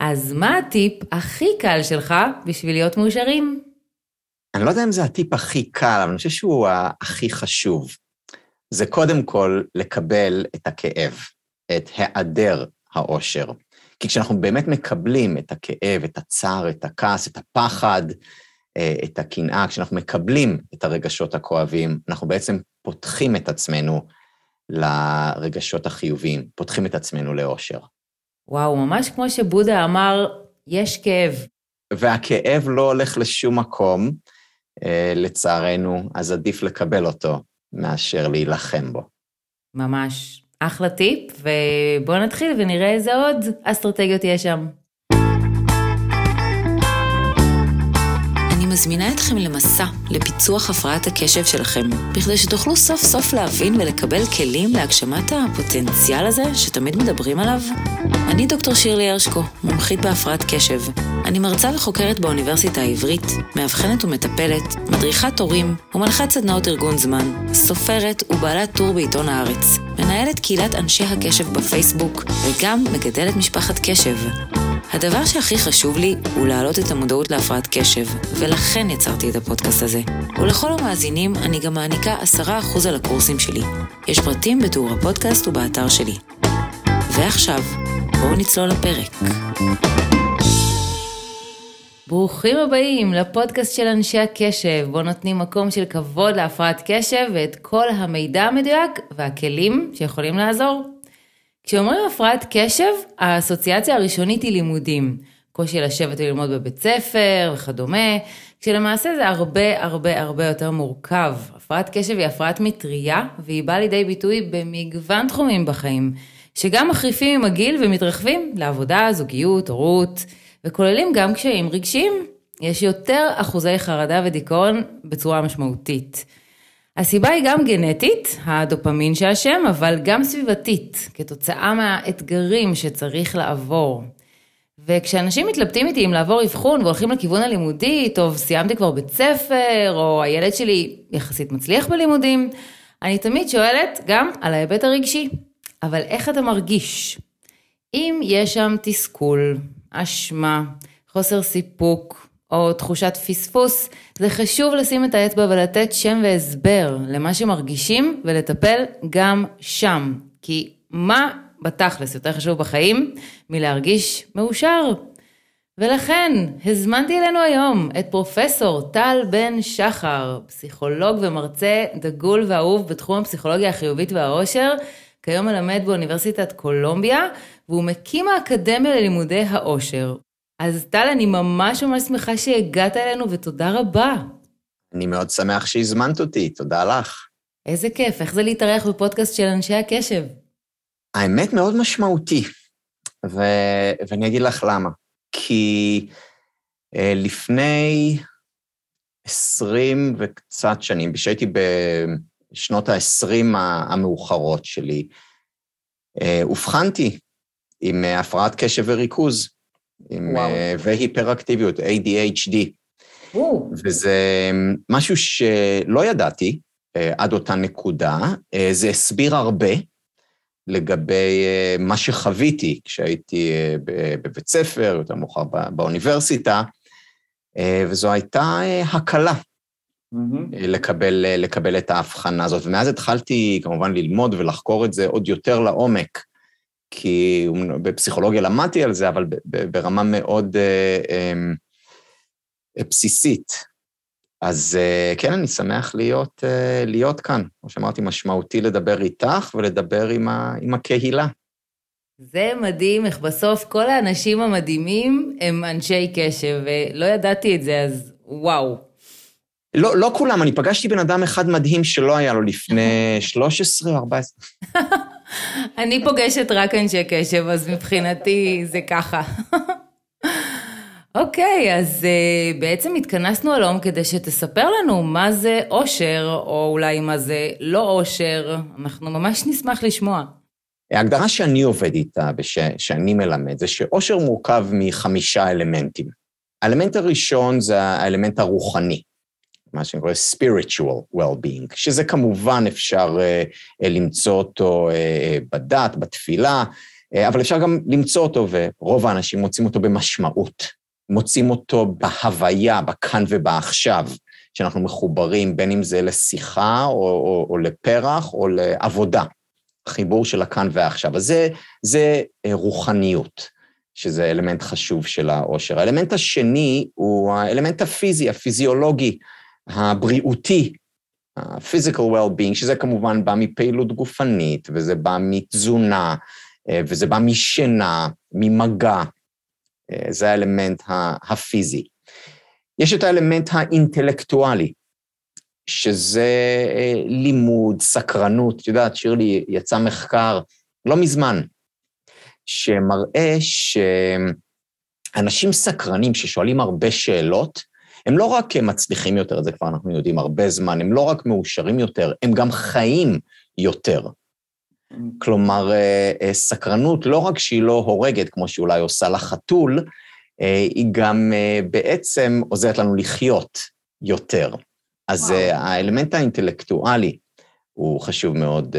אז מה הטיפ הכי קל שלך בשביל להיות מאושרים? אני לא יודע אם זה הטיפ הכי קל, אבל אני חושב שהוא הכי חשוב. זה קודם כל לקבל את הכאב, את היעדר האושר. כי כשאנחנו באמת מקבלים את הכאב, את הצער, את הכעס, את הפחד, אה, את הקנאה, כשאנחנו מקבלים את הרגשות הכואבים, אנחנו בעצם פותחים את עצמנו לרגשות החיוביים, פותחים את עצמנו לאושר. וואו, ממש כמו שבודה אמר, יש כאב. והכאב לא הולך לשום מקום, אה, לצערנו, אז עדיף לקבל אותו מאשר להילחם בו. ממש. אחלה טיפ, ובואו נתחיל ונראה איזה עוד אסטרטגיות יש שם. מזמינה אתכם למסע לפיצוח הפרעת הקשב שלכם, בכדי שתוכלו סוף סוף להבין ולקבל כלים להגשמת הפוטנציאל הזה שתמיד מדברים עליו. אני דוקטור שירלי הרשקו, מומחית בהפרעת קשב. אני מרצה וחוקרת באוניברסיטה העברית, מאבחנת ומטפלת, מדריכת הורים ומנחת סדנאות ארגון זמן, סופרת ובעלת טור בעיתון הארץ, מנהלת קהילת אנשי הקשב בפייסבוק וגם מגדלת משפחת קשב. הדבר שהכי חשוב לי הוא להעלות את המודעות להפרעת קשב, ולכן יצרתי את הפודקאסט הזה. ולכל המאזינים אני גם מעניקה 10% על הקורסים שלי. יש פרטים בתיאור הפודקאסט ובאתר שלי. ועכשיו, בואו נצלול לפרק. ברוכים הבאים לפודקאסט של אנשי הקשב, בו נותנים מקום של כבוד להפרעת קשב ואת כל המידע המדויק והכלים שיכולים לעזור. כשאומרים הפרעת קשב, האסוציאציה הראשונית היא לימודים. קושי לשבת וללמוד בבית ספר וכדומה, כשלמעשה זה הרבה הרבה הרבה יותר מורכב. הפרעת קשב היא הפרעת מטריה, והיא באה לידי ביטוי במגוון תחומים בחיים, שגם מחריפים עם הגיל ומתרחבים לעבודה, זוגיות, הורות, וכוללים גם קשיים רגשיים. יש יותר אחוזי חרדה ודיכאון בצורה משמעותית. הסיבה היא גם גנטית, הדופמין שאשם, אבל גם סביבתית, כתוצאה מהאתגרים שצריך לעבור. וכשאנשים מתלבטים איתי אם לעבור אבחון והולכים לכיוון הלימודי, טוב, סיימתי כבר בית ספר, או הילד שלי יחסית מצליח בלימודים, אני תמיד שואלת גם על ההיבט הרגשי, אבל איך אתה מרגיש? אם יש שם תסכול, אשמה, חוסר סיפוק, או תחושת פספוס, זה חשוב לשים את האצבע ולתת שם והסבר למה שמרגישים ולטפל גם שם. כי מה בתכלס יותר חשוב בחיים מלהרגיש מאושר? ולכן הזמנתי אלינו היום את פרופסור טל בן שחר, פסיכולוג ומרצה דגול ואהוב בתחום הפסיכולוגיה החיובית והאושר, כיום מלמד באוניברסיטת קולומביה, והוא מקים האקדמיה ללימודי האושר. אז טל, אני ממש ממש שמחה שהגעת אלינו, ותודה רבה. אני מאוד שמח שהזמנת אותי, תודה לך. איזה כיף, איך זה להתארח בפודקאסט של אנשי הקשב? האמת מאוד משמעותי, ו... ואני אגיד לך למה. כי אה, לפני עשרים וקצת שנים, כשהייתי בשנות ה-20 המאוחרות שלי, אה, אובחנתי עם הפרעת קשב וריכוז. עם, uh, והיפראקטיביות, ADHD. וואו. וזה משהו שלא ידעתי uh, עד אותה נקודה. זה הסביר הרבה לגבי מה שחוויתי כשהייתי בבית ספר, יותר מאוחר באוניברסיטה, וזו הייתה הקלה. Mm-hmm. לקבל, לקבל את ההבחנה הזאת. ומאז התחלתי כמובן ללמוד ולחקור את זה עוד יותר לעומק. כי בפסיכולוגיה למדתי על זה, אבל ברמה מאוד אה, אמ, אה, בסיסית. אז אה, כן, אני שמח להיות, להיות כאן. כמו שאמרתי, משמעותי לדבר איתך ולדבר עם, ה, עם הקהילה. זה מדהים איך בסוף כל האנשים המדהימים הם אנשי קשב, ולא ידעתי את זה, אז וואו. לא, לא כולם, אני פגשתי בן אדם אחד מדהים שלא היה לו לפני 13 או 14. אני פוגשת רק אנשי קשב, אז מבחינתי זה ככה. אוקיי, okay, אז uh, בעצם התכנסנו היום כדי שתספר לנו מה זה אושר, או אולי מה זה לא אושר, אנחנו ממש נשמח לשמוע. ההגדרה שאני עובד איתה ושאני מלמד זה שאושר מורכב מחמישה אלמנטים. האלמנט הראשון זה האלמנט הרוחני. מה שאני קורא spiritual well-being, שזה כמובן אפשר uh, למצוא אותו uh, בדת, בתפילה, אבל אפשר גם למצוא אותו, ורוב האנשים מוצאים אותו במשמעות. מוצאים אותו בהוויה, בכאן ובעכשיו, שאנחנו מחוברים, בין אם זה לשיחה או, או, או לפרח או לעבודה, חיבור של הכאן ועכשיו. אז זה, זה רוחניות, שזה אלמנט חשוב של העושר. האלמנט השני הוא האלמנט הפיזי, הפיזיולוגי, הבריאותי, ה-physical well-being, שזה כמובן בא מפעילות גופנית, וזה בא מתזונה, וזה בא משינה, ממגע, זה האלמנט הפיזי. יש את האלמנט האינטלקטואלי, שזה אה, לימוד, סקרנות. את יודעת, שירלי, יצא מחקר לא מזמן, שמראה שאנשים סקרנים ששואלים הרבה שאלות, הם לא רק מצליחים יותר, את זה כבר אנחנו יודעים הרבה זמן, הם לא רק מאושרים יותר, הם גם חיים יותר. כלומר, אה, אה, סקרנות, לא רק שהיא לא הורגת, כמו שאולי עושה לחתול, אה, היא גם בעצם עוזרת לנו לחיות יותר. אז וואו. האלמנט האינטלקטואלי הוא חשוב מאוד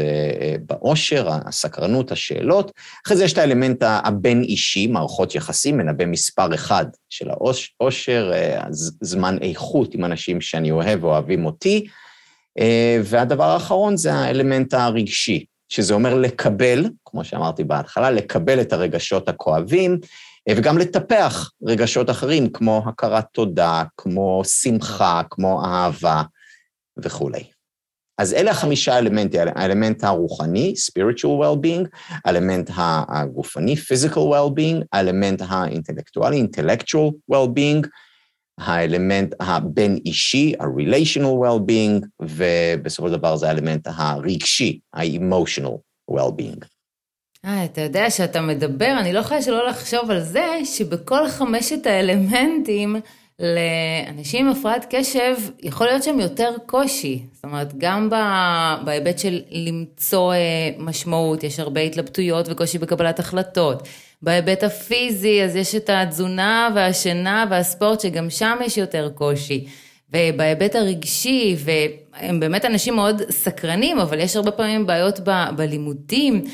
באושר, הסקרנות, השאלות. אחרי זה יש את האלמנט הבין-אישי, מערכות יחסים, מנבא מספר אחד של האושר, זמן איכות עם אנשים שאני אוהב ואוהבים אותי. והדבר האחרון זה האלמנט הרגשי, שזה אומר לקבל, כמו שאמרתי בהתחלה, לקבל את הרגשות הכואבים, אה, וגם לטפח רגשות אחרים, כמו הכרת תודה, כמו שמחה, כמו אהבה וכולי. אז אלה החמישה אלמנטים, האלמנט הרוחני, spiritual well-being, האלמנט הגופני, physical well-being, האלמנט האינטלקטואלי, intellectual well-being, האלמנט הבין-אישי, ה-relational well-being, ובסופו של דבר זה האלמנט הרגשי, ה-emotional well-being. אה, אתה יודע, שאתה מדבר, אני לא יכולה שלא לחשוב על זה שבכל חמשת האלמנטים, לאנשים עם הפרעת קשב, יכול להיות שם יותר קושי. זאת אומרת, גם בהיבט של למצוא אה, משמעות, יש הרבה התלבטויות וקושי בקבלת החלטות. בהיבט הפיזי, אז יש את התזונה והשינה והספורט, שגם שם יש יותר קושי. ובהיבט הרגשי, והם באמת אנשים מאוד סקרנים, אבל יש הרבה פעמים בעיות ב, בלימודים.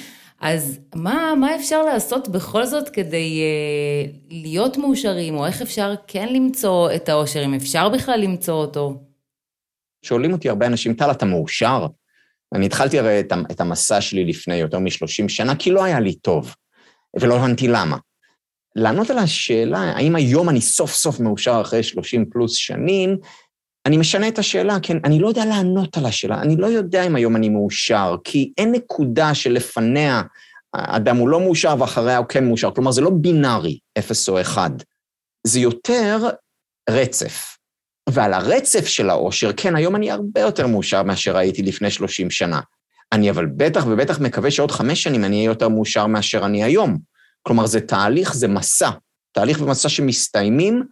אז מה, מה אפשר לעשות בכל זאת כדי uh, להיות מאושרים, או איך אפשר כן למצוא את האושר, אם אפשר בכלל למצוא אותו? שואלים אותי הרבה אנשים, טל, אתה מאושר? אני התחלתי הרי את המסע שלי לפני יותר מ-30 שנה, כי לא היה לי טוב. ולא הבנתי למה. לענות על השאלה, האם היום אני סוף סוף מאושר אחרי 30 פלוס שנים, אני משנה את השאלה, כן, אני לא יודע לענות על השאלה, אני לא יודע אם היום אני מאושר, כי אין נקודה שלפניה אדם הוא לא מאושר ואחריה הוא כן מאושר, כלומר זה לא בינארי, אפס או אחד, זה יותר רצף. ועל הרצף של האושר, כן, היום אני הרבה יותר מאושר מאשר הייתי לפני 30 שנה. אני אבל בטח ובטח מקווה שעוד חמש שנים אני אהיה יותר מאושר מאשר אני היום. כלומר, זה תהליך, זה מסע. תהליך ומסע שמסתיימים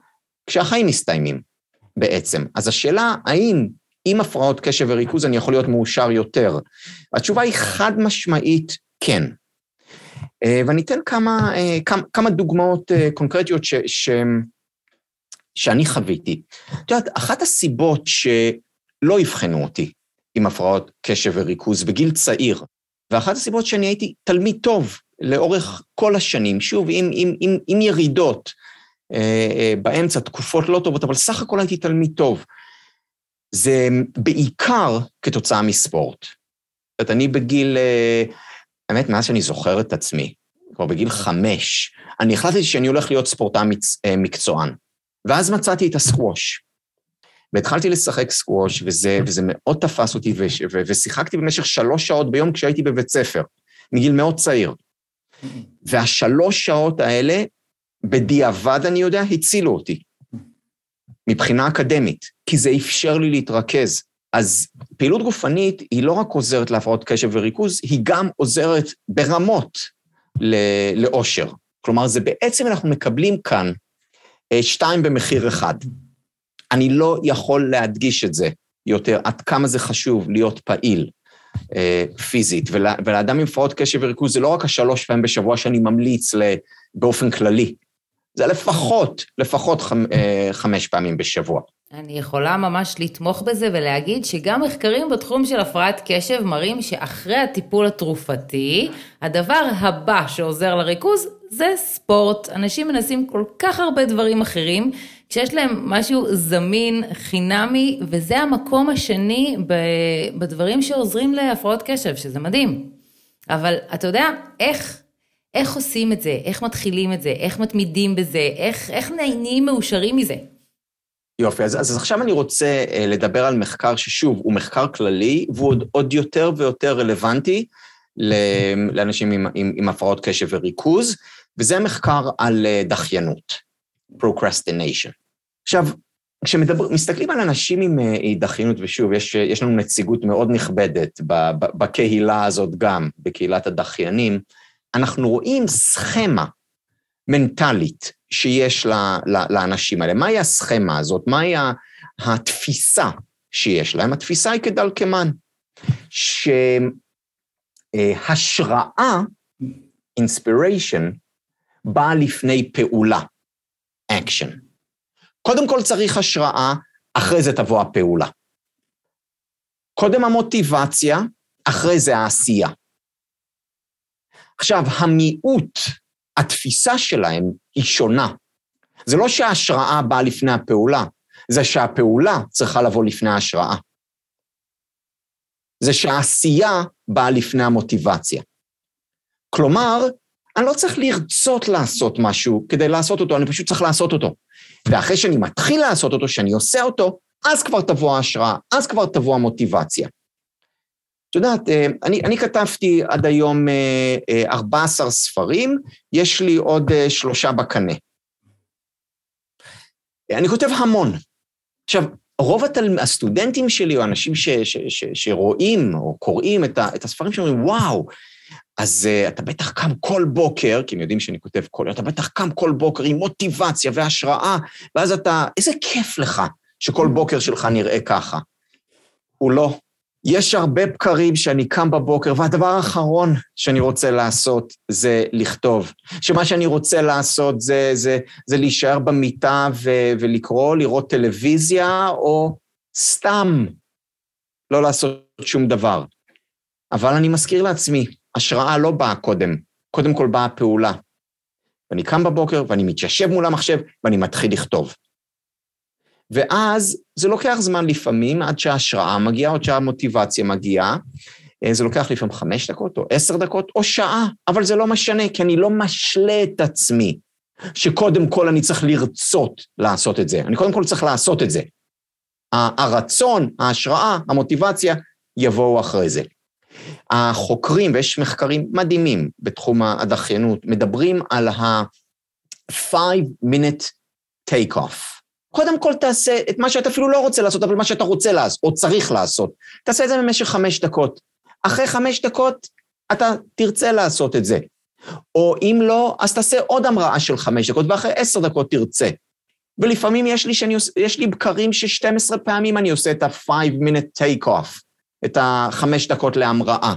כשהחיים מסתיימים בעצם. אז השאלה, האם עם הפרעות קשב וריכוז אני יכול להיות מאושר יותר? התשובה היא חד משמעית כן. אה, ואני אתן כמה, אה, כמה, כמה דוגמאות אה, קונקרטיות ש, ש, שאני חוויתי. את יודעת, אחת הסיבות שלא אבחנו אותי עם הפרעות קשב וריכוז בגיל צעיר. ואחת הסיבות שאני הייתי תלמיד טוב לאורך כל השנים, שוב, עם, עם, עם, עם ירידות באמצע, תקופות לא טובות, אבל סך הכל הייתי תלמיד טוב. זה בעיקר כתוצאה מספורט. זאת אומרת, אני בגיל, אה, האמת, מאז שאני זוכר את עצמי, כבר בגיל חמש, אני החלטתי שאני הולך להיות ספורטאי אה, מקצוען. ואז מצאתי את הסקווש. והתחלתי לשחק סקווש, וזה, וזה מאוד תפס אותי, ו, ו, ושיחקתי במשך שלוש שעות ביום כשהייתי בבית ספר, מגיל מאוד צעיר. והשלוש שעות האלה, בדיעבד, אני יודע, הצילו אותי, מבחינה אקדמית, כי זה אפשר לי להתרכז. אז פעילות גופנית היא לא רק עוזרת להפרעות קשב וריכוז, היא גם עוזרת ברמות לאושר. כלומר, זה בעצם אנחנו מקבלים כאן אה, שתיים במחיר אחד. אני לא יכול להדגיש את זה יותר, עד כמה זה חשוב להיות פעיל אה, פיזית, ול, ולאדם עם הפרעות קשב וריכוז זה לא רק השלוש פעמים בשבוע שאני ממליץ באופן כללי, זה לפחות, לפחות חמ, אה, חמש פעמים בשבוע. אני יכולה ממש לתמוך בזה ולהגיד שגם מחקרים בתחום של הפרעת קשב מראים שאחרי הטיפול התרופתי, הדבר הבא שעוזר לריכוז זה ספורט. אנשים מנסים כל כך הרבה דברים אחרים, כשיש להם משהו זמין, חינמי, וזה המקום השני בדברים שעוזרים להפרעות קשב, שזה מדהים. אבל אתה יודע, איך, איך עושים את זה? איך מתחילים את זה? איך מתמידים בזה? איך, איך נהיים מאושרים מזה? יופי, אז, אז עכשיו אני רוצה uh, לדבר על מחקר ששוב, הוא מחקר כללי, והוא עוד, עוד יותר ויותר רלוונטי לאנשים עם, עם, עם הפרעות קשב וריכוז, וזה מחקר על uh, דחיינות, procrastination. עכשיו, כשמסתכלים על אנשים עם uh, דחיינות, ושוב, יש, יש לנו נציגות מאוד נכבדת בקהילה הזאת גם, בקהילת הדחיינים, אנחנו רואים סכמה מנטלית שיש לאנשים האלה. מהי הסכמה הזאת? מהי התפיסה שיש להם? התפיסה היא כדלקמן, שהשראה, inspiration, באה לפני פעולה, action. קודם כל צריך השראה, אחרי זה תבוא הפעולה. קודם המוטיבציה, אחרי זה העשייה. עכשיו, המיעוט התפיסה שלהם היא שונה. זה לא שההשראה באה לפני הפעולה, זה שהפעולה צריכה לבוא לפני ההשראה. זה שהעשייה באה לפני המוטיבציה. כלומר, אני לא צריך לרצות לעשות משהו כדי לעשות אותו, אני פשוט צריך לעשות אותו. ואחרי שאני מתחיל לעשות אותו, שאני עושה אותו, אז כבר תבוא ההשראה, אז כבר תבוא המוטיבציה. יודעת, אה, אני, אני כתבתי עד היום 14 אה, אה, ספרים, יש לי עוד שלושה בקנה. אני כותב המון. עכשיו, רוב התל... הסטודנטים שלי, או אנשים ש... ש... ש... שרואים או קוראים את, ה... את הספרים שאומרים, וואו, אז uh, אתה בטח קם כל בוקר, כי הם יודעים שאני כותב כל יום, אתה בטח קם כל בוקר עם מוטיבציה והשראה, ואז אתה, איזה כיף לך שכל בוקר שלך נראה ככה. הוא לא. יש הרבה בקרים שאני קם בבוקר, והדבר האחרון שאני רוצה לעשות זה לכתוב. שמה שאני רוצה לעשות זה, זה, זה להישאר במיטה ו, ולקרוא, לראות טלוויזיה, או סתם לא לעשות שום דבר. אבל אני מזכיר לעצמי, השראה לא באה קודם, קודם כל באה פעולה. ואני קם בבוקר ואני מתיישב מול המחשב ואני מתחיל לכתוב. ואז זה לוקח זמן לפעמים עד שההשראה מגיעה, עד שהמוטיבציה מגיעה. אה, זה לוקח לפעמים חמש דקות או עשר דקות או שעה, אבל זה לא משנה, כי אני לא משלה את עצמי שקודם כל אני צריך לרצות לעשות את זה. אני קודם כל צריך לעשות את זה. הרצון, ההשראה, המוטיבציה, יבואו אחרי זה. החוקרים, ויש מחקרים מדהימים בתחום הדחיינות, מדברים על ה-five minute take off. קודם כל תעשה את מה שאתה אפילו לא רוצה לעשות, אבל מה שאתה רוצה לעשות, או צריך לעשות. תעשה את זה במשך חמש דקות. אחרי חמש דקות אתה תרצה לעשות את זה. או אם לא, אז תעשה עוד המראה של חמש דקות, ואחרי עשר דקות תרצה. ולפעמים יש לי, שאני, יש לי בקרים ש-12 פעמים אני עושה את ה-5 minute take off, את החמש דקות להמראה.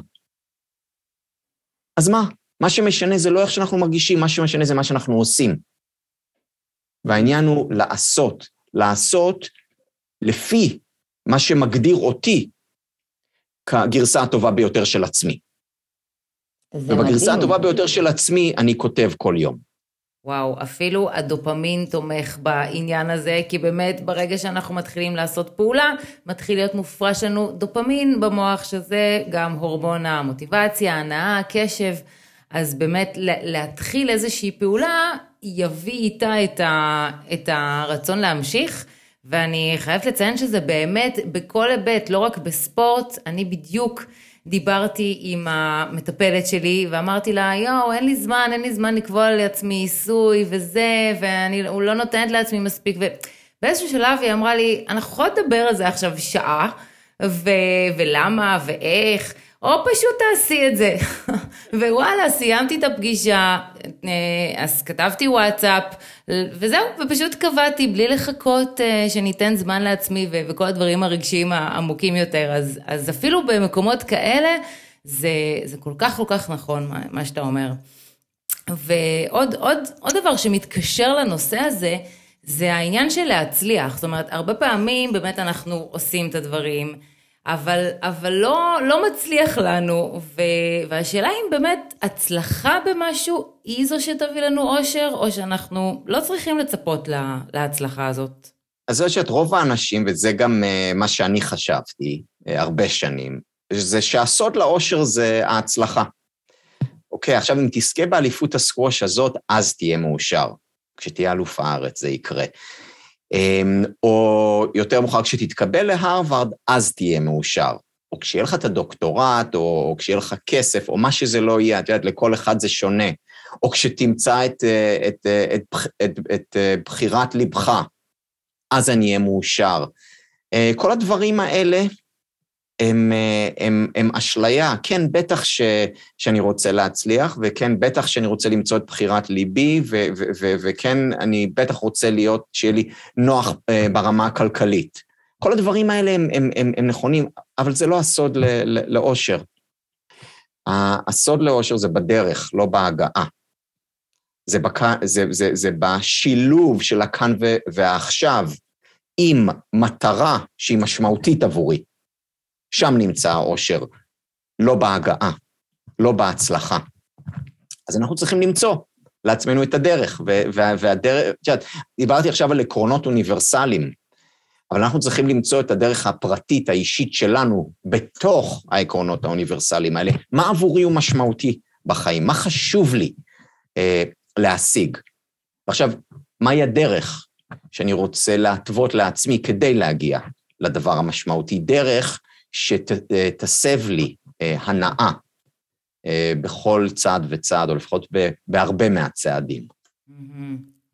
אז מה? מה שמשנה זה לא איך שאנחנו מרגישים, מה שמשנה זה מה שאנחנו עושים. והעניין הוא לעשות, לעשות לפי מה שמגדיר אותי כגרסה הטובה ביותר של עצמי. ובגרסה הטובה ביותר של עצמי אני כותב כל יום. וואו, אפילו הדופמין תומך בעניין הזה, כי באמת ברגע שאנחנו מתחילים לעשות פעולה, מתחיל להיות מופרש לנו דופמין במוח, שזה גם הורמון המוטיבציה, ההנאה, הקשב. אז באמת להתחיל איזושהי פעולה יביא איתה את, ה, את הרצון להמשיך. ואני חייבת לציין שזה באמת בכל היבט, לא רק בספורט, אני בדיוק דיברתי עם המטפלת שלי ואמרתי לה, יואו, אין לי זמן, אין לי זמן לקבוע לעצמי עיסוי וזה, ואני לא נותנת לעצמי מספיק. ובאיזשהו שלב היא אמרה לי, אנחנו יכולות לדבר על זה עכשיו שעה, ו- ולמה ואיך. או פשוט תעשי את זה. ווואלה, סיימתי את הפגישה, אה, אז כתבתי וואטסאפ, וזהו, ופשוט קבעתי בלי לחכות אה, שניתן זמן לעצמי וכל הדברים הרגשיים העמוקים יותר. אז, אז אפילו במקומות כאלה, זה, זה כל כך כל כך נכון מה, מה שאתה אומר. ועוד עוד, עוד דבר שמתקשר לנושא הזה, זה העניין של להצליח. זאת אומרת, הרבה פעמים באמת אנחנו עושים את הדברים, אבל, אבל לא, לא מצליח לנו, ו, והשאלה אם באמת הצלחה במשהו היא זו שתביא לנו אושר, או שאנחנו לא צריכים לצפות לה, להצלחה הזאת. אז זה שאת רוב האנשים, וזה גם uh, מה שאני חשבתי uh, הרבה שנים, זה שהסוד לאושר זה ההצלחה. אוקיי, עכשיו אם תזכה באליפות הסקווש הזאת, אז תהיה מאושר. כשתהיה אלוף הארץ זה יקרה. אמ, או יותר מאוחר, כשתתקבל להרווארד, אז תהיה מאושר. או כשיהיה לך את הדוקטורט, או, כשיהיה לך כסף, או מה שזה לא יהיה, את יודעת, לכל אחד זה שונה. או כשתמצא את, אה, את, אה, את, את, את, את אה, בחירת ליבך, אז אני אהיה מאושר. כל הדברים האלה הם, הם, הם אשליה. כן, בטח ש, שאני רוצה להצליח, וכן, בטח שאני רוצה למצוא את בחירת ליבי, ו, ו, ו, וכן, אני בטח רוצה להיות, שיהיה לי נוח אה, ברמה הכלכלית. כל הדברים האלה הם, הם, הם, הם נכונים, אבל זה לא הסוד לאושר. הסוד לאושר זה בדרך, לא בהגעה. זה, בק... זה, זה, זה בשילוב של הכאן והעכשיו עם מטרה שהיא משמעותית עבורי. שם נמצא האושר, לא בהגעה, לא בהצלחה. אז אנחנו צריכים למצוא לעצמנו את הדרך, והדרך, את יודעת, דיברתי עכשיו על עקרונות אוניברסליים, אבל אנחנו צריכים למצוא את הדרך הפרטית, האישית שלנו, בתוך העקרונות האוניברסליים האלה. מה עבורי הוא משמעותי בחיים? מה חשוב לי אה, להשיג? ועכשיו, מהי הדרך שאני רוצה להתוות לעצמי כדי להגיע לדבר המשמעותי? דרך שתסב לי אה, הנאה אה, בכל צעד וצעד, או לפחות בהרבה מהצעדים.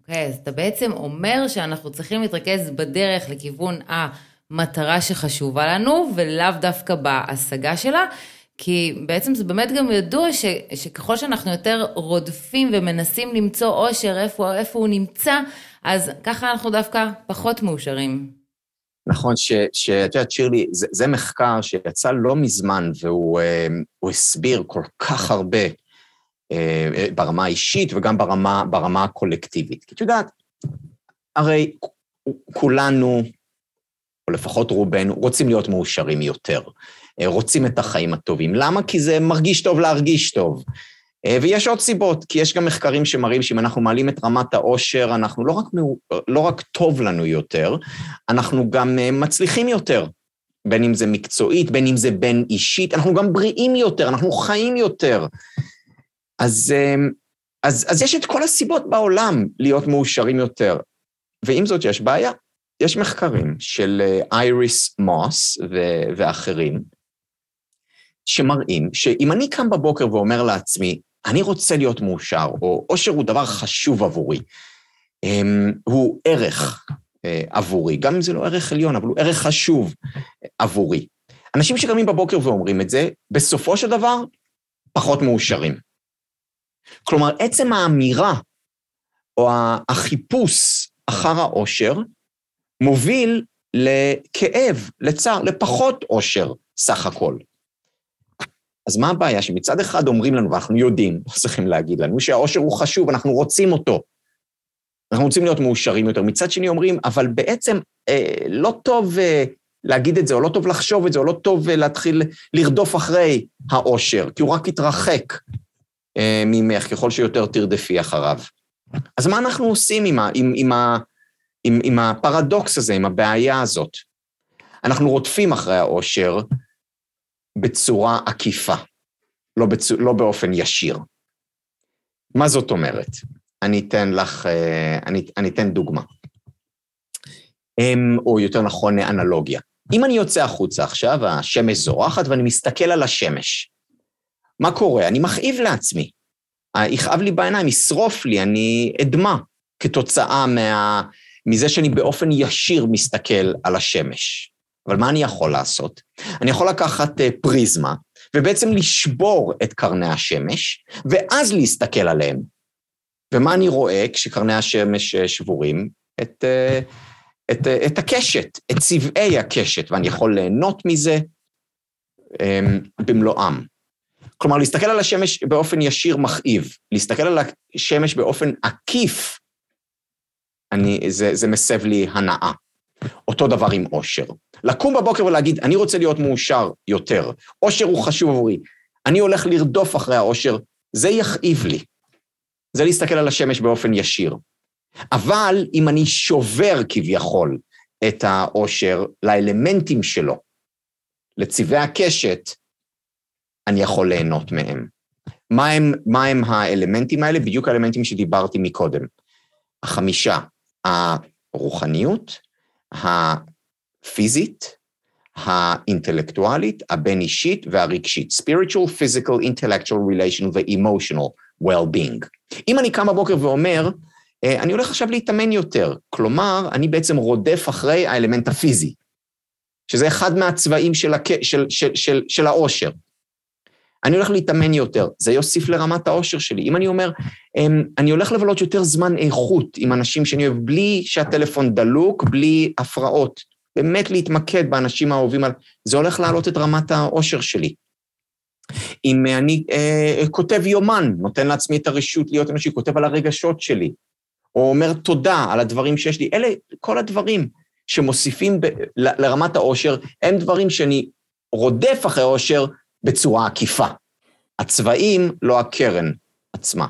אוקיי, okay, אז אתה בעצם אומר שאנחנו צריכים להתרכז בדרך לכיוון המטרה שחשובה לנו, ולאו דווקא בהשגה שלה, כי בעצם זה באמת גם ידוע ש, שככל שאנחנו יותר רודפים ומנסים למצוא אושר איפה, איפה הוא נמצא, אז ככה אנחנו דווקא פחות מאושרים. נכון, שאת יודעת, שירלי, זה, זה מחקר שיצא לא מזמן, והוא אה, הסביר כל כך הרבה אה, אה, ברמה האישית וגם ברמה, ברמה הקולקטיבית. כי את יודעת, הרי כולנו, או לפחות רובנו, רוצים להיות מאושרים יותר, רוצים את החיים הטובים. למה? כי זה מרגיש טוב להרגיש טוב. אה, ויש עוד סיבות, כי יש גם מחקרים שמראים שאם אנחנו מעלים את רמת העושר, אנחנו לא רק, לא רק טוב לנו יותר, אנחנו גם אה, מצליחים יותר, בין אם זה מקצועית, בין אם זה בין אישית, אנחנו גם בריאים יותר, אנחנו חיים יותר. אז, אה, אז, אז יש את כל הסיבות בעולם להיות מאושרים יותר. ועם זאת, יש בעיה. יש מחקרים של אייריס מוס ואחרים, שמראים שאם אני קם בבוקר ואומר לעצמי, אני רוצה להיות מאושר, או אושר הוא דבר חשוב עבורי. אמ, הוא ערך אה, עבורי, גם אם זה לא ערך עליון, אבל הוא ערך חשוב עבורי. אנשים שקמים בבוקר ואומרים את זה, בסופו של דבר, פחות מאושרים. כלומר, עצם האמירה או החיפוש אחר האושר מוביל לכאב, לצער, לפחות אושר סך הכל. אז מה הבעיה? שמצד אחד אומרים לנו, ואנחנו יודעים, לא צריכים להגיד לנו, שהאושר הוא חשוב, אנחנו רוצים אותו. אנחנו רוצים להיות מאושרים יותר. מצד שני אומרים, אבל בעצם אה, לא טוב אה, להגיד את זה, או לא טוב לחשוב את זה, או לא טוב אה, להתחיל לרדוף אחרי האושר, כי הוא רק יתרחק אה, ממך ככל שיותר תרדפי אחריו. אז מה אנחנו עושים עם, ה, עם, עם, ה, עם, עם הפרדוקס הזה, עם הבעיה הזאת? אנחנו רודפים אחרי האושר, בצורה עקיפה, לא, בצ... לא באופן ישיר. מה זאת אומרת? אני אתן לך, אה, אני, אני אתן דוגמה. אמ, או יותר נכון, אנלוגיה. אם אני יוצא החוצה עכשיו, השמש זורחת ואני מסתכל על השמש, מה קורה? אני מכאיב לעצמי. יכאב לי בעיניים, ישרוף לי, אני אדמה כתוצאה מה... מזה שאני באופן ישיר מסתכל על השמש. אבל מה אני יכול לעשות? אני יכול לקחת אה, פריזמה, ובעצם לשבור את קרני השמש, ואז להסתכל עליהם. ומה אני רואה כשקרני השמש אה, שבורים? את, אה, את, את הקשת, את צבעי הקשת, ואני יכול ליהנות מזה אמ, במלואם. כלומר, להסתכל על השמש באופן ישיר מכאיב, להסתכל על השמש באופן עקיף, אני, זה, זה מסב לי הנאה. אותו דבר עם אושר. לקום בבוקר ולהגיד, אני רוצה להיות מאושר יותר, אושר הוא חשוב עבורי, אני הולך לרדוף אחרי האושר, זה יכאיב לי. זה להסתכל על השמש באופן ישיר. אבל אם אני שובר כביכול את האושר לאלמנטים שלו, לצבעי הקשת, אני יכול ליהנות מהם. מה הם, מה הם האלמנטים האלה? בדיוק האלמנטים שדיברתי מקודם. החמישה, הרוחניות, הפיזית, האינטלקטואלית, הבין-אישית והרגשית. spiritual, physical, intellectual, relational ו-emotional well-being. אם אני קם בבוקר ואומר, אה, אני הולך עכשיו להתאמן יותר, כלומר, אני בעצם רודף אחרי האלמנט הפיזי, שזה אחד מהצבעים של, הק... של, של, של, של האושר. אני הולך להתאמן יותר, זה יוסיף לרמת האושר שלי. אם אני אומר, אמ, אני הולך לבלות יותר זמן איכות עם אנשים שאני אוהב, בלי שהטלפון דלוק, בלי הפרעות. באמת להתמקד באנשים האהובים, זה הולך להעלות את רמת האושר שלי. אם אני אה, כותב יומן, נותן לעצמי את הרשות להיות אנושי, כותב על הרגשות שלי, או אומר תודה על הדברים שיש לי, אלה כל הדברים שמוסיפים ב, ל, לרמת האושר, הם דברים שאני רודף אחרי האושר בצורה עקיפה. הצבעים, לא הקרן עצמה.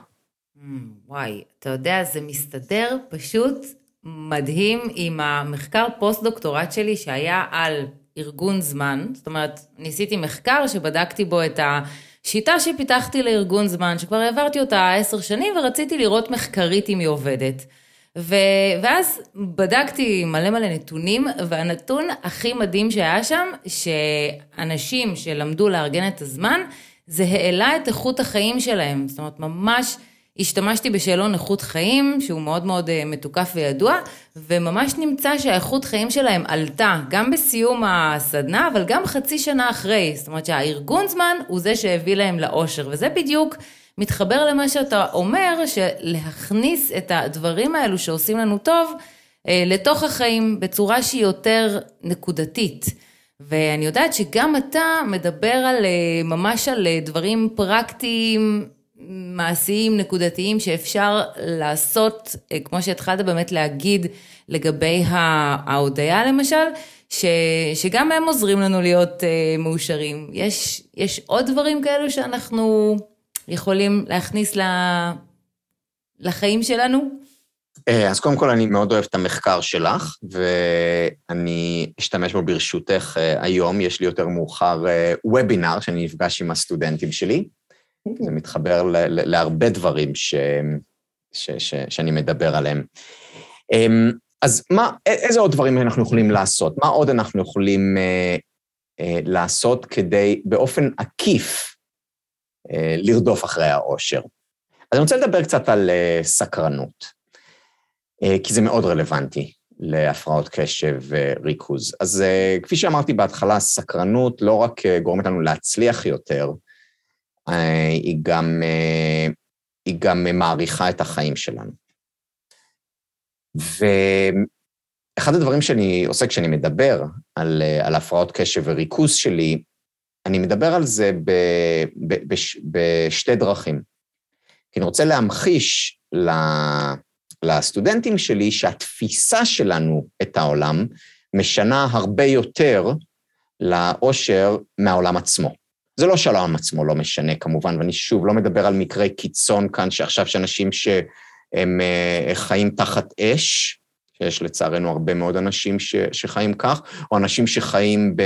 Mm, וואי, אתה יודע, זה מסתדר פשוט מדהים עם המחקר פוסט-דוקטורט שלי שהיה על ארגון זמן. זאת אומרת, ניסיתי מחקר שבדקתי בו את השיטה שפיתחתי לארגון זמן, שכבר העברתי אותה עשר שנים ורציתי לראות מחקרית אם היא עובדת. ו... ואז בדקתי מלא מלא נתונים, והנתון הכי מדהים שהיה שם, שאנשים שלמדו לארגן את הזמן, זה העלה את איכות החיים שלהם. זאת אומרת, ממש השתמשתי בשאלון איכות חיים, שהוא מאוד מאוד אה, מתוקף וידוע, וממש נמצא שהאיכות חיים שלהם עלתה, גם בסיום הסדנה, אבל גם חצי שנה אחרי. זאת אומרת שהארגון זמן הוא זה שהביא להם לאושר, וזה בדיוק... מתחבר למה שאתה אומר, שלהכניס את הדברים האלו שעושים לנו טוב, אה, לתוך החיים בצורה שהיא יותר נקודתית. ואני יודעת שגם אתה מדבר על, אה, ממש על אה, דברים פרקטיים, מעשיים, נקודתיים, שאפשר לעשות, כמו שהתחלת באמת להגיד לגבי ההודיה למשל, ש, שגם הם עוזרים לנו להיות מאושרים. יש, יש עוד דברים כאלו שאנחנו יכולים להכניס לחיים שלנו? אה, אז קודם כל, אני מאוד אוהב את המחקר שלך, ואני אשתמש בו ברשותך אה, היום. יש לי יותר מאוחר וובינר, אה, שאני נפגש עם הסטודנטים שלי. זה מתחבר להרבה דברים ש, ש, ש, שאני מדבר עליהם. אמ, אז מה, איזה עוד דברים אנחנו יכולים לעשות? מה עוד אנחנו יכולים לעשות כדי, באופן עקיף, אה, לרדוף אחרי האושר. אז אני רוצה לדבר קצת על אה, סקרנות, אה, כי זה מאוד רלוונטי להפרעות קשב וריכוז. אז כפי שאמרתי בהתחלה, סקרנות לא רק גורמת לנו להצליח יותר, היא גם, היא גם מעריכה את החיים שלנו. ואחד הדברים שאני עושה כשאני מדבר על, על הפרעות קשב וריכוז שלי, אני מדבר על זה ב, ב, בש, בשתי דרכים. כי אני רוצה להמחיש לסטודנטים שלי שהתפיסה שלנו את העולם משנה הרבה יותר לאושר מהעולם עצמו. זה לא שהעולם עצמו לא משנה כמובן, ואני שוב לא מדבר על מקרי קיצון כאן, שעכשיו שאנשים שהם אה, חיים תחת אש, שיש לצערנו הרבה מאוד אנשים ש, שחיים כך, או אנשים שחיים ב...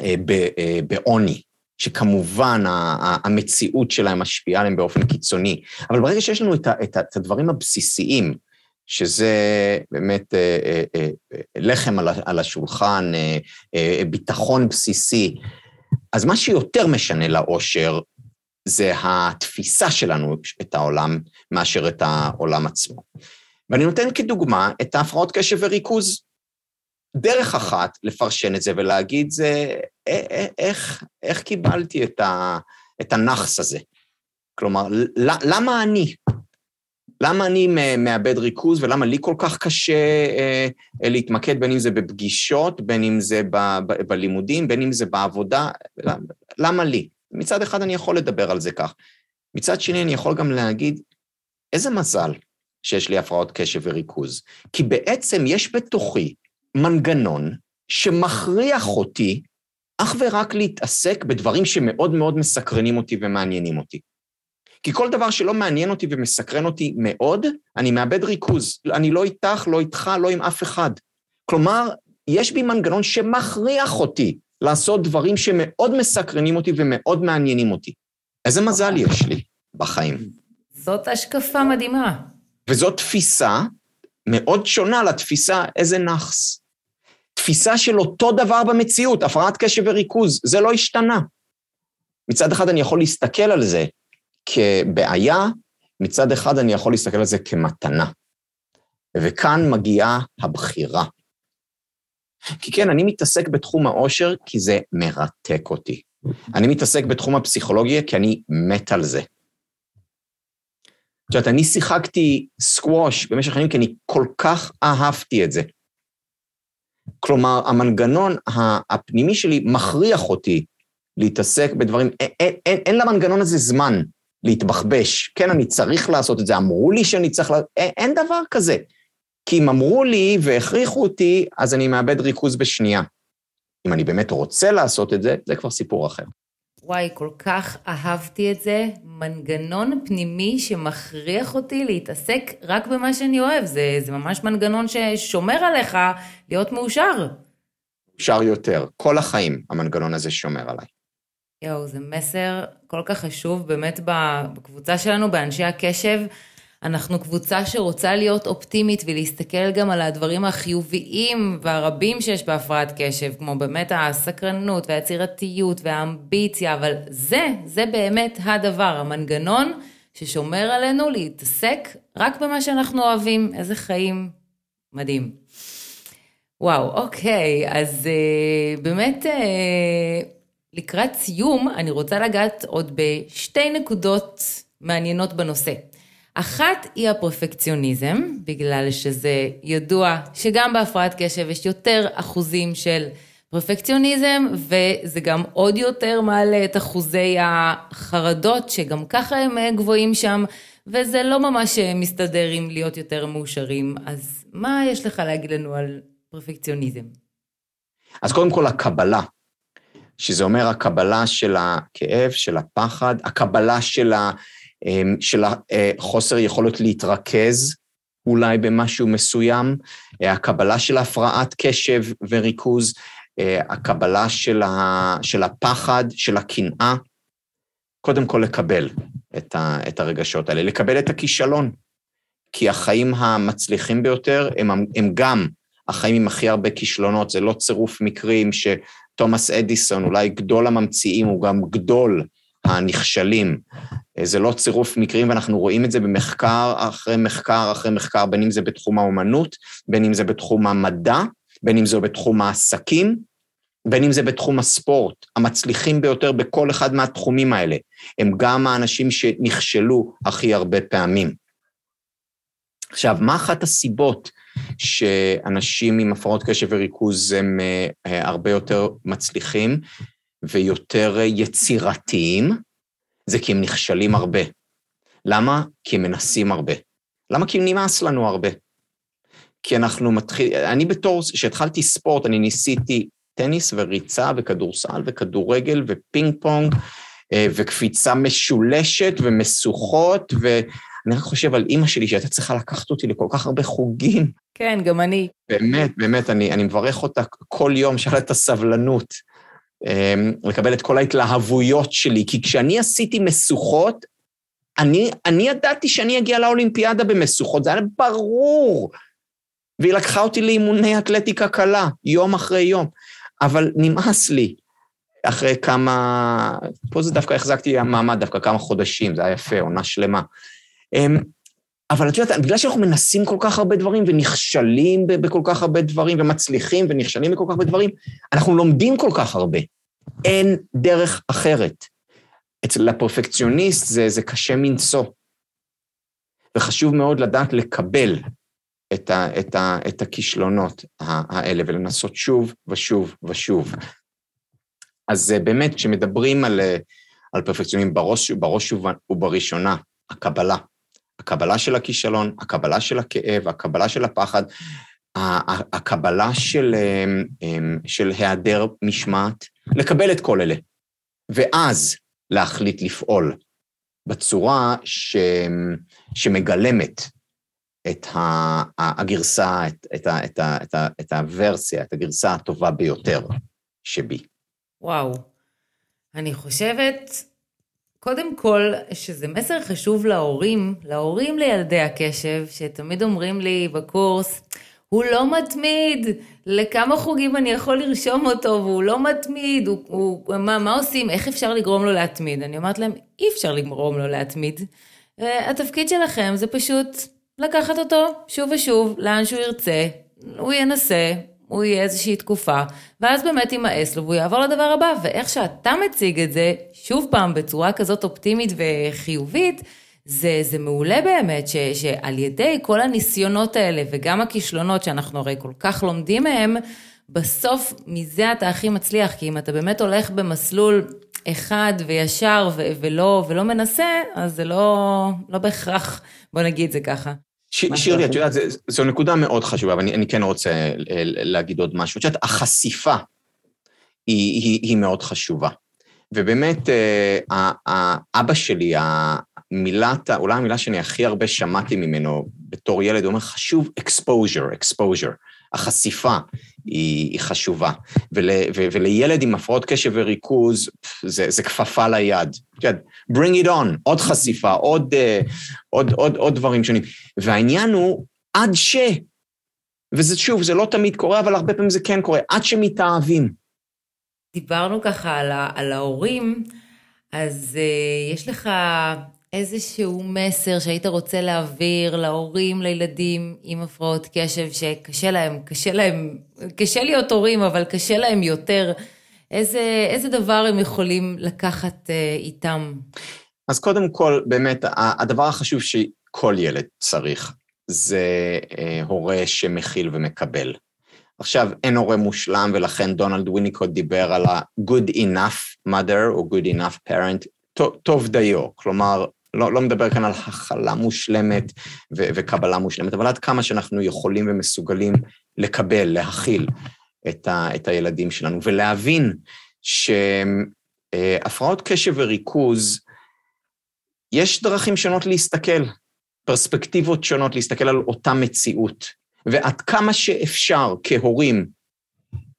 אה, אה, בעוני, שכמובן המציאות שלהם משפיעה עליהם באופן קיצוני. אבל ברגע שיש לנו את הדברים הבסיסיים, שזה באמת אה, לחם על השולחן, ביטחון בסיסי, אז מה שיותר משנה לאושר זה התפיסה שלנו את העולם מאשר את העולם עצמו. ואני נותן כדוגמה את ההפרעות קשב וריכוז. דרך אחת לפרשן את זה ולהגיד זה איך, איך קיבלתי את, ה, את הנאחס הזה. כלומר, למה אני? למה אני מאבד ריכוז ולמה לי כל כך קשה אה, להתמקד, בין אם זה בפגישות, בין אם זה ב, ב, בלימודים, בין אם זה בעבודה, למה, למה לי? מצד אחד אני יכול לדבר על זה כך. מצד שני, אני יכול גם להגיד, איזה מזל שיש לי הפרעות קשב וריכוז, כי בעצם יש בתוכי מנגנון שמכריח אותי אך ורק להתעסק בדברים שמאוד מאוד מסקרנים אותי ומעניינים אותי. כי כל דבר שלא מעניין אותי ומסקרן אותי מאוד, אני מאבד ריכוז. אני לא איתך, לא איתך, לא עם אף אחד. כלומר, יש בי מנגנון שמכריח אותי לעשות דברים שמאוד מסקרנים אותי ומאוד מעניינים אותי. איזה מזל יש לי בחיים. זאת השקפה מדהימה. וזאת תפיסה מאוד שונה לתפיסה איזה נאחס. תפיסה של אותו דבר במציאות, הפרעת קשב וריכוז, זה לא השתנה. מצד אחד אני יכול להסתכל על זה כבעיה, מצד אחד אני יכול להסתכל על זה כמתנה. וכאן מגיעה הבחירה. כי כן, אני מתעסק בתחום העושר כי זה מרתק אותי. אני מתעסק בתחום הפסיכולוגיה כי אני מת על זה. את יודעת, אני שיחקתי סקווש במשך שנים כי אני כל כך אהבתי את זה. כלומר, המנגנון הפנימי שלי מכריח אותי להתעסק בדברים, אין, אין, אין, למנגנון הזה זמן להתבחבש. כן, אני צריך לעשות את זה, אמרו לי שאני צריך, לה... אין, אין דבר כזה. כי אם אמרו לי והכריחו אותי, אז אני מאבד ריכוז בשנייה. אם אני באמת רוצה לעשות את זה, זה כבר סיפור אחר. וואי, כל כך אהבתי את זה. מנגנון פנימי שמכריח אותי להתעסק רק במה שאני אוהב. זה, זה ממש מנגנון ששומר עליך להיות מאושר. מאושר יותר. כל החיים המנגנון הזה שומר עליי. יואו, זה מסר כל כך חשוב באמת בקבוצה שלנו, באנשי הקשב. אנחנו קבוצה שרוצה להיות אופטימית ולהסתכל גם על הדברים החיוביים והרבים שיש בהפרעת קשב, כמו באמת הסקרנות והיצירתיות והאמביציה, אבל זה, זה באמת הדבר, המנגנון ששומר עלינו להתעסק רק במה שאנחנו אוהבים. איזה חיים מדהים. וואו, אוקיי, אז uh, באמת uh, לקראת סיום, אני רוצה לגעת עוד בשתי נקודות מעניינות בנושא. אחת היא הפרפקציוניזם, בגלל שזה ידוע שגם בהפרעת קשב יש יותר אחוזים של פרפקציוניזם, וזה גם עוד יותר מעלה את אחוזי החרדות, שגם ככה הם גבוהים שם, וזה לא ממש מסתדר עם להיות יותר מאושרים. אז מה יש לך להגיד לנו על פרפקציוניזם? אז קודם כל הקבלה, שזה אומר הקבלה של הכאב, של הפחד, הקבלה של ה... אמ, של החוסר יכולת להתרכז אולי במשהו מסוים, אה, הקבלה של הפרעת קשב וריכוז, אה, הקבלה של, ה, של הפחד, של הקנאה, קודם כל לקבל את, ה, את הרגשות האלה, לקבל את הכישלון, כי החיים המצליחים ביותר הם, הם גם החיים עם הכי הרבה כישלונות, זה לא צירוף מקרים שתומאס אדיסון, אולי גדול הממציאים, הוא גם גדול הנכשלים. זה לא צירוף מקרים, ואנחנו רואים את זה במחקר אחרי מחקר אחרי מחקר, בין אם זה בתחום האומנות, בין אם זה בתחום המדע, בין אם זה בתחום העסקים, בין אם זה בתחום הספורט. המצליחים ביותר בכל אחד מהתחומים האלה הם גם האנשים שנכשלו הכי הרבה פעמים. עכשיו, מה אחת הסיבות שאנשים עם הפרעות קשב וריכוז הם אה, הרבה יותר מצליחים? ויותר יצירתיים, זה כי הם נכשלים הרבה. למה? כי הם מנסים הרבה. למה? כי נמאס לנו הרבה. כי אנחנו מתחילים, אני בתור, כשהתחלתי ספורט, אני ניסיתי טניס וריצה וכדורסל וכדורגל ופינג פונג אה, וקפיצה משולשת ומשוכות, ואני רק חושב על אימא שלי שהייתה צריכה לקחת אותי לכל כך הרבה חוגים. כן, גם אני. באמת, באמת, אני, אני מברך אותה כל יום, שהיה לה את הסבלנות. אמ, לקבל את כל ההתלהבויות שלי, כי כשאני עשיתי משוכות, אני, אני ידעתי שאני אגיע לאולימפיאדה במשוכות, זה היה ברור. והיא לקחה אותי לאימוני אתלטיקה קלה, יום אחרי יום. אבל נמאס לי אחרי כמה... פה זה דווקא החזקתי המעמד, דווקא כמה חודשים, זה היה יפה, עונה שלמה. אמ, אבל את יודעת, בגלל שאנחנו מנסים כל כך הרבה דברים ונכשלים בכל כך הרבה דברים ומצליחים ונכשלים בכל כך הרבה דברים, אנחנו לומדים כל כך הרבה. אין דרך אחרת. אצל הפרפקציוניסט זה, זה קשה מנשוא. וחשוב מאוד לדעת לקבל את, ה, את, ה, את הכישלונות האלה ולנסות שוב ושוב ושוב. אז באמת, כשמדברים על, על פרפקציונים, בראש, בראש ובראשונה, הקבלה. הקבלה של הכישלון, הקבלה של הכאב, הקבלה של הפחד, הקבלה של, אמ, אמ, של היעדר משמעת, לקבל את כל אלה, ואז להחליט לפעול בצורה ש, שמגלמת את הגרסה, את, את, את, את, את הוורסיה, את הגרסה הטובה ביותר שבי. וואו. אני חושבת, קודם כל, שזה מסר חשוב להורים, להורים לילדי הקשב, שתמיד אומרים לי בקורס, הוא לא מתמיד, לכמה חוגים אני יכול לרשום אותו, והוא לא מתמיד, הוא, הוא, מה, מה עושים, איך אפשר לגרום לו להתמיד? אני אומרת להם, אי אפשר לגרום לו להתמיד. התפקיד שלכם זה פשוט לקחת אותו שוב ושוב, לאן שהוא ירצה, הוא ינסה, הוא יהיה איזושהי תקופה, ואז באמת יימאס לו והוא יעבור לדבר הבא, ואיך שאתה מציג את זה, שוב פעם, בצורה כזאת אופטימית וחיובית, זה, זה מעולה באמת, ש, שעל ידי כל הניסיונות האלה וגם הכישלונות שאנחנו הרי כל כך לומדים מהם, בסוף מזה אתה הכי מצליח, כי אם אתה באמת הולך במסלול אחד וישר ו- ולא, ולא מנסה, אז זה לא, לא בהכרח, בוא נגיד זה ככה. שירלי, את יודעת, זו נקודה מאוד חשובה, אבל אני, אני כן רוצה אה, להגיד עוד משהו. את יודעת, החשיפה היא, היא, היא מאוד חשובה. ובאמת, אה, אבא שלי, המילת, אולי המילה שאני הכי הרבה שמעתי ממנו בתור ילד, הוא אומר, חשוב exposure, exposure. החשיפה היא, היא חשובה. ול, ו, ולילד עם הפרעות קשב וריכוז, זה, זה כפפה ליד. bring it on, עוד חשיפה, עוד, uh, עוד, עוד, עוד דברים שונים. והעניין הוא, עד ש... וזה שוב, זה לא תמיד קורה, אבל הרבה פעמים זה כן קורה, עד שמתאהבים. דיברנו ככה על, על ההורים, אז uh, יש לך איזשהו מסר שהיית רוצה להעביר להורים, לילדים עם הפרעות קשב, שקשה להם, קשה להם, קשה להיות הורים, אבל קשה להם יותר. איזה, איזה דבר הם יכולים לקחת uh, איתם? אז קודם כל, באמת, הדבר החשוב שכל ילד צריך, זה uh, הורה שמכיל ומקבל. עכשיו, אין הורה מושלם, ולכן דונלד ויניקוט דיבר על ה-good enough mother או good enough parent, טוב דיו, כלומר, לא, לא מדבר כאן על הכלה מושלמת ו- וקבלה מושלמת, אבל עד כמה שאנחנו יכולים ומסוגלים לקבל, להכיל את, ה- את הילדים שלנו, ולהבין שהפרעות קשב וריכוז, יש דרכים שונות להסתכל, פרספקטיבות שונות להסתכל על אותה מציאות, ועד כמה שאפשר כהורים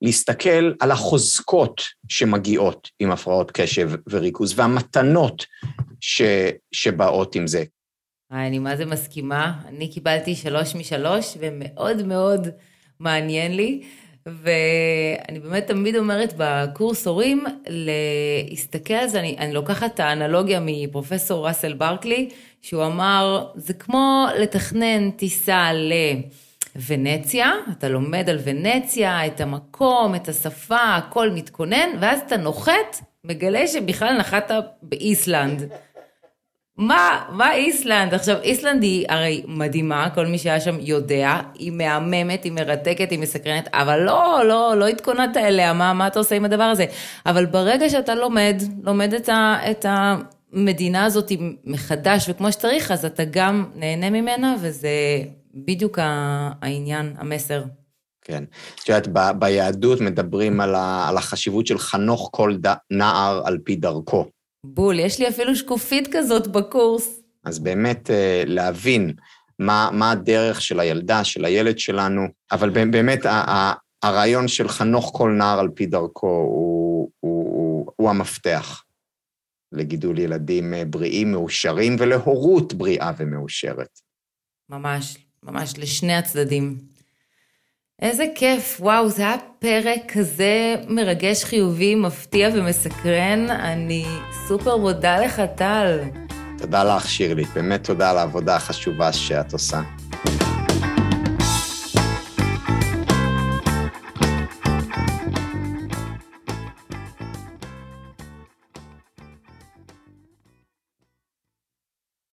להסתכל על החוזקות שמגיעות עם הפרעות קשב וריכוז והמתנות ש, שבאות עם זה. אני מה זה מסכימה, אני קיבלתי שלוש משלוש ומאוד מאוד מעניין לי. ואני באמת תמיד אומרת בקורס הורים, להסתכל על זה, אני, אני לוקחת את האנלוגיה מפרופסור ראסל ברקלי, שהוא אמר, זה כמו לתכנן טיסה ל... ונציה, אתה לומד על ונציה, את המקום, את השפה, הכל מתכונן, ואז אתה נוחת, מגלה שבכלל נחת באיסלנד. מה, מה איסלנד? עכשיו, איסלנד היא הרי מדהימה, כל מי שהיה שם יודע, היא מהממת, היא מרתקת, היא מסקרנת, אבל לא, לא, לא התכוננת אליה, מה, מה אתה עושה עם הדבר הזה? אבל ברגע שאתה לומד, לומד את, ה, את המדינה הזאת מחדש וכמו שצריך, אז אתה גם נהנה ממנה, וזה בדיוק העניין, המסר. כן. את יודעת, ב, ביהדות מדברים על, ה, על החשיבות של חנוך כל ד, נער על פי דרכו. בול, יש לי אפילו שקופית כזאת בקורס. אז באמת אה, להבין מה, מה הדרך של הילדה, של הילד שלנו, אבל באמת הרעיון של חנוך כל נער על פי דרכו הוא, הוא, הוא, הוא המפתח לגידול ילדים אה, בריאים, מאושרים, ולהורות בריאה ומאושרת. ממש, ממש לשני הצדדים. איזה כיף, וואו, זה היה פרק כזה מרגש, חיובי, מפתיע ומסקרן. אני סופר מודה לך, טל. תודה לך, שירלי. באמת תודה על העבודה החשובה שאת עושה.